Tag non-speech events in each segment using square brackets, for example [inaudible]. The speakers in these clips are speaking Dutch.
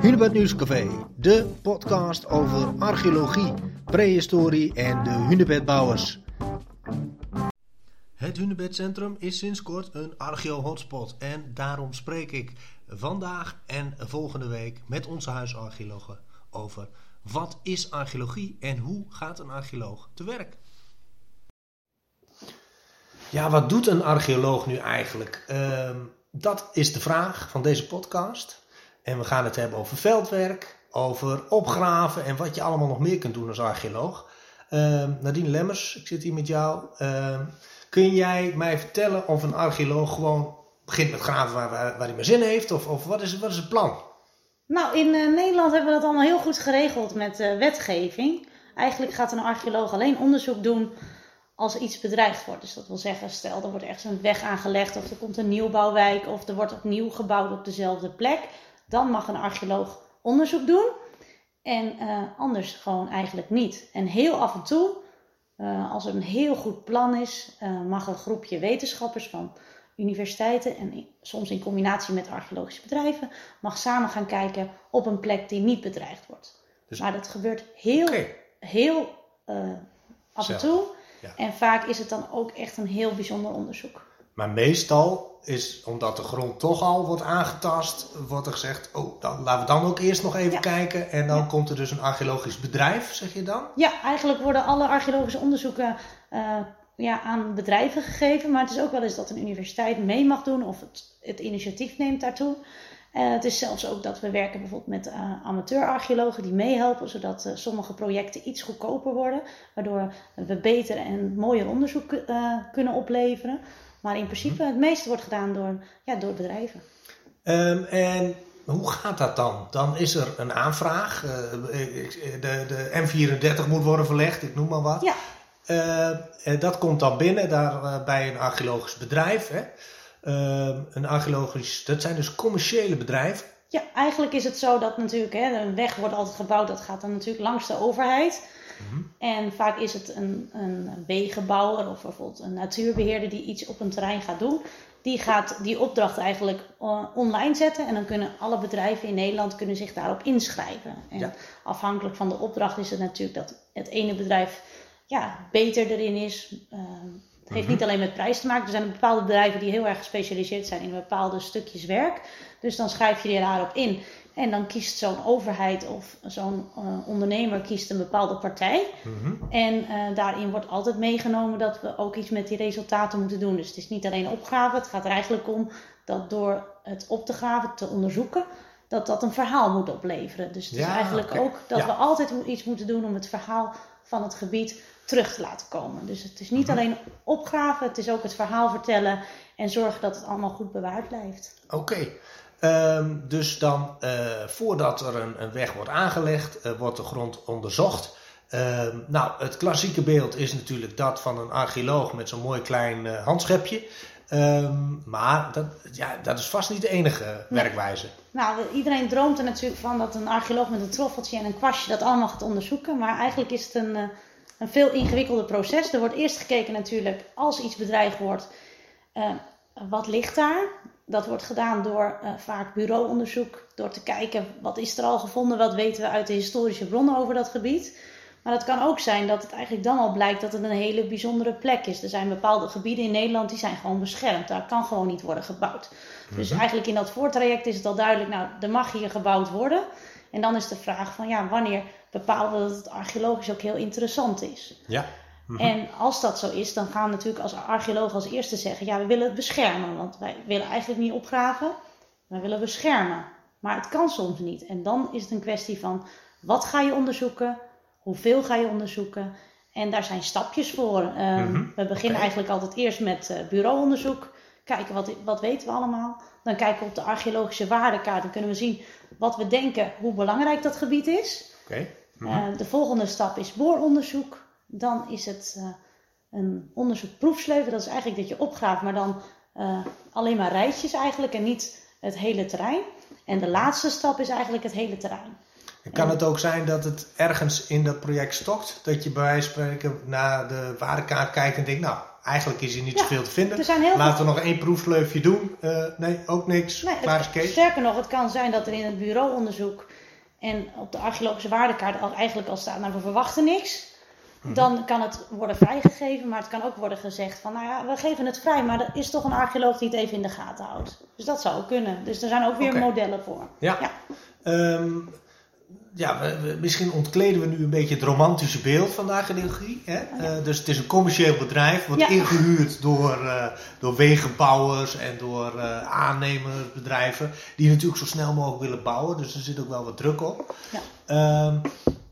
Hunebed Nieuwscafé, de podcast over archeologie, prehistorie en de hunebedbouwers. Het Hunebedcentrum is sinds kort een archeo-hotspot en daarom spreek ik vandaag en volgende week met onze huisarcheologen over wat is archeologie en hoe gaat een archeoloog te werk. Ja, wat doet een archeoloog nu eigenlijk? Ehm, dat is de vraag van deze podcast. En we gaan het hebben over veldwerk, over opgraven en wat je allemaal nog meer kunt doen als archeoloog. Uh, Nadine Lemmers, ik zit hier met jou. Uh, kun jij mij vertellen of een archeoloog gewoon begint met graven waar, waar, hij maar zin heeft? Of, of wat, is, wat is het plan? Nou, in uh, Nederland hebben we dat allemaal heel goed geregeld met uh, wetgeving. Eigenlijk gaat een archeoloog alleen onderzoek doen als iets bedreigd wordt. Dus dat wil zeggen, stel er wordt ergens een weg aangelegd of er komt een nieuwbouwwijk of er wordt opnieuw gebouwd op dezelfde plek. Dan mag een archeoloog onderzoek doen en uh, anders gewoon eigenlijk niet. En heel af en toe, uh, als er een heel goed plan is, uh, mag een groepje wetenschappers van universiteiten en soms in combinatie met archeologische bedrijven, mag samen gaan kijken op een plek die niet bedreigd wordt. Dus, maar dat gebeurt heel, okay. heel af en toe. Ja. En vaak is het dan ook echt een heel bijzonder onderzoek. Maar meestal is, omdat de grond toch al wordt aangetast, wordt er gezegd, oh, dan, laten we dan ook eerst nog even ja. kijken. En dan ja. komt er dus een archeologisch bedrijf, zeg je dan? Ja, eigenlijk worden alle archeologische onderzoeken uh, ja, aan bedrijven gegeven. Maar het is ook wel eens dat een universiteit mee mag doen of het, het initiatief neemt daartoe. Uh, het is zelfs ook dat we werken bijvoorbeeld met uh, amateurarcheologen die meehelpen, zodat uh, sommige projecten iets goedkoper worden, waardoor we beter en mooier onderzoek kunnen opleveren. Maar in principe het meeste wordt gedaan door, ja, door bedrijven. Um, en hoe gaat dat dan? Dan is er een aanvraag, de, de M34 moet worden verlegd, ik noem maar wat. Ja. en dat komt dan binnen daar, bij een archeologisch bedrijf. Hè? Uh, een archeologisch, dat zijn dus commerciële bedrijven. Ja, eigenlijk is het zo dat natuurlijk, hè, een weg wordt altijd gebouwd, dat gaat dan natuurlijk langs de overheid. Mm-hmm. En vaak is het een, een wegenbouwer of bijvoorbeeld een natuurbeheerder die iets op een terrein gaat doen. Die gaat die opdracht eigenlijk uh, online zetten en dan kunnen alle bedrijven in Nederland kunnen zich daarop inschrijven. En ja. afhankelijk van de opdracht is het natuurlijk dat het ene bedrijf ja, beter erin is. Uh, het heeft niet alleen met prijs te maken. Er zijn bepaalde bedrijven die heel erg gespecialiseerd zijn in bepaalde stukjes werk. Dus dan schrijf je je daarop in. En dan kiest zo'n overheid of zo'n uh, ondernemer kiest een bepaalde partij. Mm-hmm. En uh, daarin wordt altijd meegenomen dat we ook iets met die resultaten moeten doen. Dus het is niet alleen opgave. Het gaat er eigenlijk om dat door het op te graven, te onderzoeken, dat dat een verhaal moet opleveren. Dus het ja, is eigenlijk okay. ook dat ja. we altijd iets moeten doen om het verhaal van het gebied terug te laten komen. Dus het is niet mm-hmm. alleen opgraven, het is ook het verhaal vertellen en zorgen dat het allemaal goed bewaard blijft. Oké. Okay. Um, dus dan, uh, voordat er een, een, weg wordt aangelegd, uh, wordt de grond onderzocht. Um, nou, het klassieke beeld is natuurlijk dat van een archeoloog met zo'n mooi klein uh, handschepje. Um, maar dat, ja, dat is vast niet de enige nee. werkwijze. Nou, iedereen droomt er natuurlijk van dat een archeoloog met een troffeltje en een kwastje dat allemaal gaat onderzoeken. Maar eigenlijk is het een, een veel ingewikkelder proces. Er wordt eerst gekeken natuurlijk, als iets bedreigd wordt, uh, wat ligt daar? Dat wordt gedaan door uh, vaak bureauonderzoek, door te kijken wat is er al gevonden, wat weten we uit de historische bronnen over dat gebied. Maar het kan ook zijn dat het eigenlijk dan al blijkt dat het een hele bijzondere plek is. Er zijn bepaalde gebieden in Nederland die zijn gewoon beschermd. Daar kan gewoon niet worden gebouwd. Dus eigenlijk in dat voortraject is het al duidelijk, nou, er mag hier gebouwd worden. En dan is de vraag van ja, wanneer bepalen we dat het archeologisch ook heel interessant is. Ja. Mm-hmm. En als dat zo is, dan gaan we natuurlijk als archeoloog als eerste zeggen, ja, we willen het beschermen. Want wij willen eigenlijk niet opgraven, wij willen beschermen. Maar het kan soms niet. En dan is het een kwestie van, wat ga je onderzoeken? Hoeveel ga je onderzoeken? En daar zijn stapjes voor. Um, mm-hmm. We beginnen okay. eigenlijk altijd eerst met uh, bureauonderzoek. Kijken wat, wat weten we allemaal. Dan kijken we op de archeologische waardekaart. Dan kunnen we zien wat we denken, hoe belangrijk dat gebied is. Okay. Mm-hmm. Uh, de volgende stap is booronderzoek. Dan is het uh, een onderzoek proefsleuven. Dat is eigenlijk dat je opgraaft, maar dan uh, alleen maar rijtjes eigenlijk en niet het hele terrein. En de laatste stap is eigenlijk het hele terrein. En kan het ook zijn dat het ergens in dat project stokt? Dat je bij wijze van spreken naar de waardekaart kijkt en denkt, nou, eigenlijk is hier niet Ja, zoveel te vinden. er zijn heel Laten we nog één proefsleufje doen. Eh, nee, ook niks. Nee, het, sterker nog, het kan zijn dat er in het bureauonderzoek en op de archeologische waardekaart al eigenlijk al staat, nou we verwachten niks. Mhm. Dan kan het worden vrijgegeven, maar het kan ook worden gezegd van, nou ja, we geven het vrij, maar er is toch een archeoloog die het even in de gaten houdt. Dus dat zou ook kunnen. Dus er zijn ook weer modellen voor. Ja. Ja. Ehm, ja, we- we- misschien ontkleden we nu een beetje het romantische beeld van de archeologie. Hè? Eh, dus het is een commercieel bedrijf, wordt Ja. ingehuurd door, eh, door wegenbouwers en door eh, aannemersbedrijven. Die natuurlijk zo snel mogelijk willen bouwen. Dus er zit ook wel wat druk op. Ja. Ehm,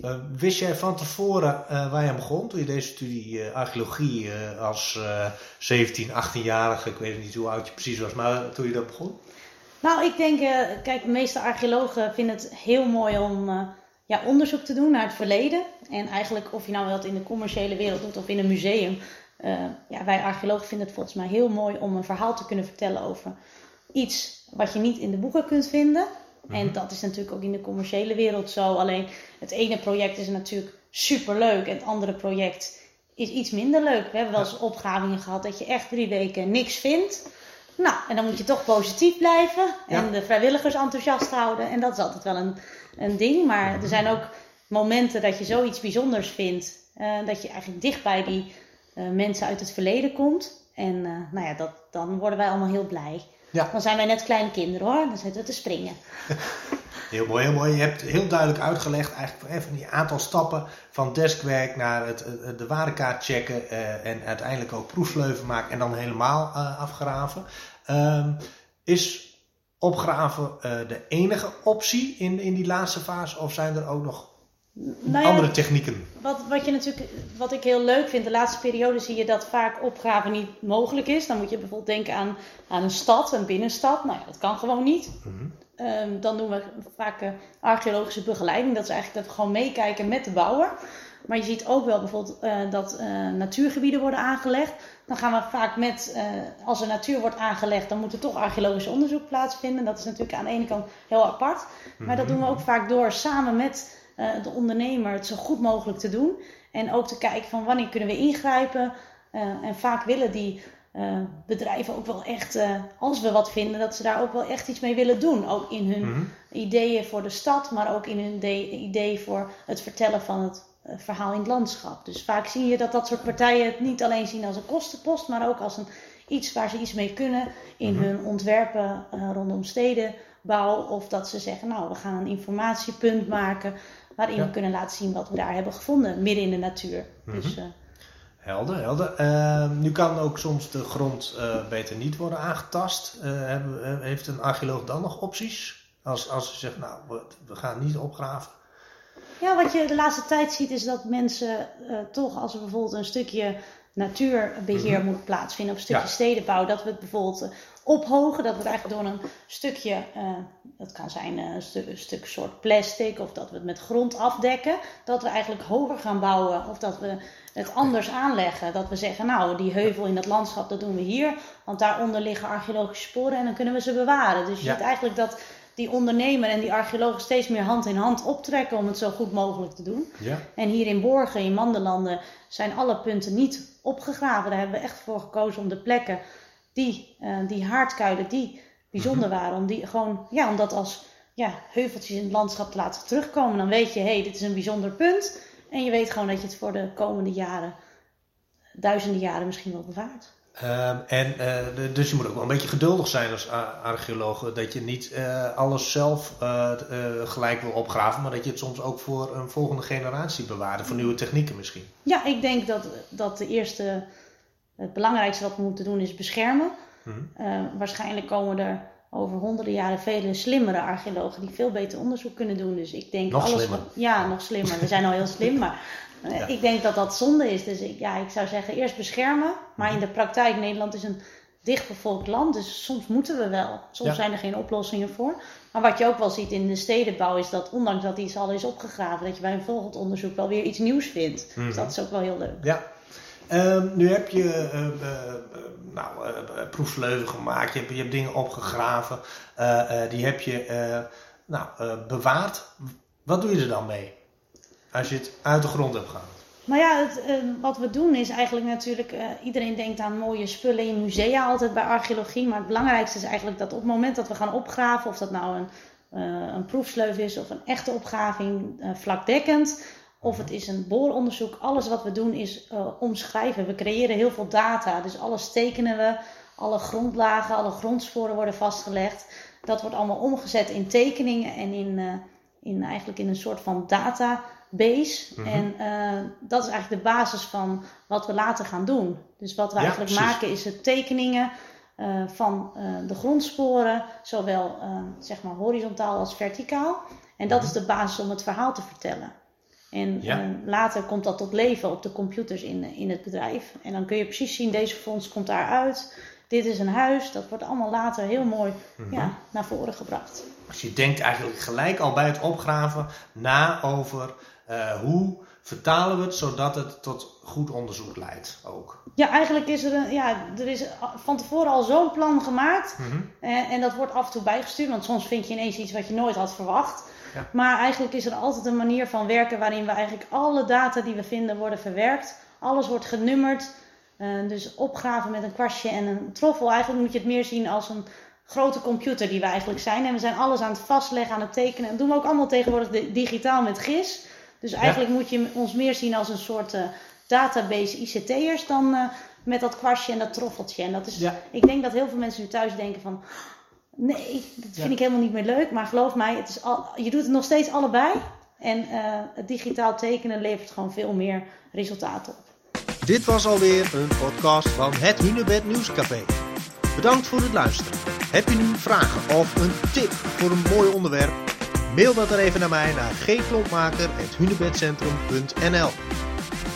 eh, wist jij van tevoren waar je aan begon toen je deze studie archeologie als eh 17, 18-jarige, ik weet niet hoe oud je precies was, maar toen je dat begon? Nou, ik denk, eh, kijk, de meeste archeologen vinden het heel mooi om eh, ja, onderzoek te doen naar het verleden. En eigenlijk, of je nou wat in de commerciële wereld doet of in een museum. eh, ja, wij archeologen vinden het volgens mij heel mooi om een verhaal te kunnen vertellen over iets wat je niet in de boeken kunt vinden. En dat is natuurlijk ook in de commerciële wereld zo. Alleen het ene project is natuurlijk superleuk en het andere project is iets minder leuk. We hebben wel eens opgravingen gehad dat je echt drie weken niks vindt. Nou, en dan moet je toch positief blijven en Ja. de vrijwilligers enthousiast houden. En dat is altijd wel een, een ding. Maar er zijn ook momenten dat je zoiets bijzonders vindt. eh, dat je eigenlijk dicht bij die eh, mensen uit het verleden komt. En eh, nou ja, dat, dan worden wij allemaal heel blij. Ja. Dan zijn wij net kleine kinderen hoor. Dan zitten we te springen. [laughs] Heel mooi, heel mooi. Je hebt heel duidelijk uitgelegd eigenlijk even die aantal stappen van deskwerk naar het, eh, de waardekaart checken eh, en uiteindelijk ook proefsleuven maken en dan helemaal eh, afgraven. Ehm, is opgraven eh, de enige optie in, in die laatste fase of zijn er ook nog Nou ja, andere technieken? Wat, wat, je natuurlijk, wat ik heel leuk vind, de laatste periode zie je dat vaak opgraven niet mogelijk is. Dan moet je bijvoorbeeld denken aan, aan een stad, een binnenstad. Nou ja, dat kan gewoon niet. Mhm. Ehm, dan doen we vaak eh, archeologische begeleiding. Dat is eigenlijk dat we gewoon meekijken met de bouwer. Maar je ziet ook wel bijvoorbeeld eh, dat eh, natuurgebieden worden aangelegd. Dan gaan we vaak met, als er natuur wordt aangelegd, dan moet er toch archeologisch onderzoek plaatsvinden. Dat is natuurlijk aan de ene kant heel apart. Maar dat doen we ook vaak door samen met de ondernemer het zo goed mogelijk te doen. En ook te kijken van wanneer kunnen we ingrijpen. En vaak willen die eh, bedrijven ook wel echt, eh, als we wat vinden, dat ze daar ook wel echt iets mee willen doen. Ook in hun Mhm. ideeën voor de stad, maar ook in hun de- idee voor het vertellen van het eh, verhaal in het landschap. Dus vaak zie je dat dat soort partijen het niet alleen zien als een kostenpost, maar ook als een, iets waar ze iets mee kunnen in Mhm. hun ontwerpen rondom stedenbouw. Of dat ze zeggen, nou, we gaan een informatiepunt maken waarin Ja. we kunnen laten zien wat we daar hebben gevonden, midden in de natuur. Dus eh, Helder, helder. Ehm, nu kan ook soms de grond eh, beter niet worden aangetast. Eh, hebben- eh, heeft een archeoloog dan nog opties? Als, als ze zegt, nou, we, we gaan niet opgraven. Ja, wat je de laatste tijd ziet is dat mensen toch, als er bijvoorbeeld een stukje natuurbeheer moet plaatsvinden, of een stukje Ja. stedenbouw, dat we het bijvoorbeeld ophogen, dat we het eigenlijk door een stukje, eh, dat kan zijn eh, een, stu- een stuk soort plastic, of dat we het met grond afdekken, dat we eigenlijk hoger gaan bouwen, of dat we het anders aanleggen. Dat we zeggen, nou, die heuvel in dat landschap, dat doen we hier, want daaronder liggen archeologische sporen en dan kunnen we ze bewaren. Dus je Ja. ziet eigenlijk dat die ondernemer en die archeologen steeds meer hand in hand optrekken om het zo goed mogelijk te doen. Ja. En hier in Borgen, in Mandelanden, zijn alle punten niet opgegraven. Daar hebben we echt voor gekozen om de plekken die, eh, die haardkuilen, die bijzonder waren, om die gewoon, ja, om dat als ja, heuveltjes in het landschap te laten terugkomen. Dan weet je, hé, hey, dit is een bijzonder punt. En je weet gewoon dat je het voor de komende jaren, duizenden jaren misschien wel bewaart. Ehm, en, eh, dus je moet ook wel een beetje geduldig zijn als archeoloog. Dat je niet eh, alles zelf gelijk wil opgraven, maar dat je het soms ook voor een volgende generatie bewaart. Voor nieuwe technieken misschien. Ja, ik denk dat, dat de eerste, het belangrijkste wat we moeten doen is beschermen. Mhm. Eh, waarschijnlijk komen er over honderden jaren vele slimmere archeologen die veel beter onderzoek kunnen doen. Dus ik denk Nog alles slimmer. wat- ja, nog slimmer. We zijn al heel slim, maar [laughs] eh, Ja. ik denk dat dat zonde is. Dus ik, ja, ik zou zeggen eerst beschermen. Maar in de praktijk, Nederland is een dichtbevolkt land, dus soms moeten we wel. Soms Ja. zijn er geen oplossingen voor. Maar wat je ook wel ziet in de stedenbouw is dat ondanks dat iets al is opgegraven, dat je bij een volgend onderzoek wel weer iets nieuws vindt. Mhm. Dus dat is ook wel heel leuk. Ja. Ehm, nu heb je eh, proefsleuven gemaakt, je hebt, je hebt dingen opgegraven, die heb je nou, bewaard. Wat doe je er dan mee? Als je het uit de grond hebt gehaald. Nou ja, het, uh, wat we doen is eigenlijk natuurlijk, uh, iedereen denkt aan mooie spullen in musea altijd bij archeologie. Maar het belangrijkste is eigenlijk dat op het moment dat we gaan opgraven, of dat nou een, uh, een proefsleuf is of een echte opgraving vlakdekkend, of het is een booronderzoek, alles wat we doen is omschrijven. We creëren heel veel data, dus alles tekenen we, alle grondlagen, alle grondsporen worden vastgelegd. Dat wordt allemaal omgezet in tekeningen en in, in eigenlijk in een soort van data base. Mhm. En uh, dat is eigenlijk de basis van wat we later gaan doen. Dus wat we eigenlijk maken is het tekeningen van de grondsporen, zowel zeg maar horizontaal als verticaal. En dat mhm. is de basis om het verhaal te vertellen. En later komt dat tot leven op de computers in, in het bedrijf. En dan kun je precies zien, deze fonds komt daaruit. Dit is een huis. Dat wordt allemaal later heel mooi mhm. ja, naar voren gebracht. Dus je denkt eigenlijk gelijk al bij het opgraven na over uh, hoe vertalen we het zodat het tot goed onderzoek leidt ook? Ja, eigenlijk is er, een, ja, er is van tevoren al zo'n plan gemaakt. Mm en, en, dat wordt af en toe bijgestuurd, want soms vind je ineens iets wat je nooit had verwacht. Ja. Maar eigenlijk is er altijd een manier van werken waarin we eigenlijk alle data die we vinden worden verwerkt. Alles wordt genummerd. Uh, dus opgraven met een kwastje en een troffel. Eigenlijk moet je het meer zien als een grote computer die we eigenlijk zijn. En we zijn alles aan het vastleggen, aan het tekenen. En dat doen we ook allemaal tegenwoordig digitaal met GIS. Dus eigenlijk moet je ons meer zien als een soort uh, database ICT'ers dan uh, met dat kwastje en dat troffeltje. En dat is, ik denk dat heel veel mensen nu thuis denken van, nee, dat vind ik helemaal niet meer leuk. Maar geloof mij, het is al, je doet het nog steeds allebei. En uh, het digitaal tekenen levert gewoon veel meer resultaten op. Dit was alweer een podcast van het Hunebed Nieuwscafé. Bedankt voor het luisteren. Heb je nu vragen of een tip voor een mooi onderwerp? Mail dat er even naar mij naar gklompmaker.hunebedcentrum.nl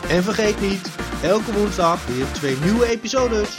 En vergeet niet, elke woensdag weer twee nieuwe episodes.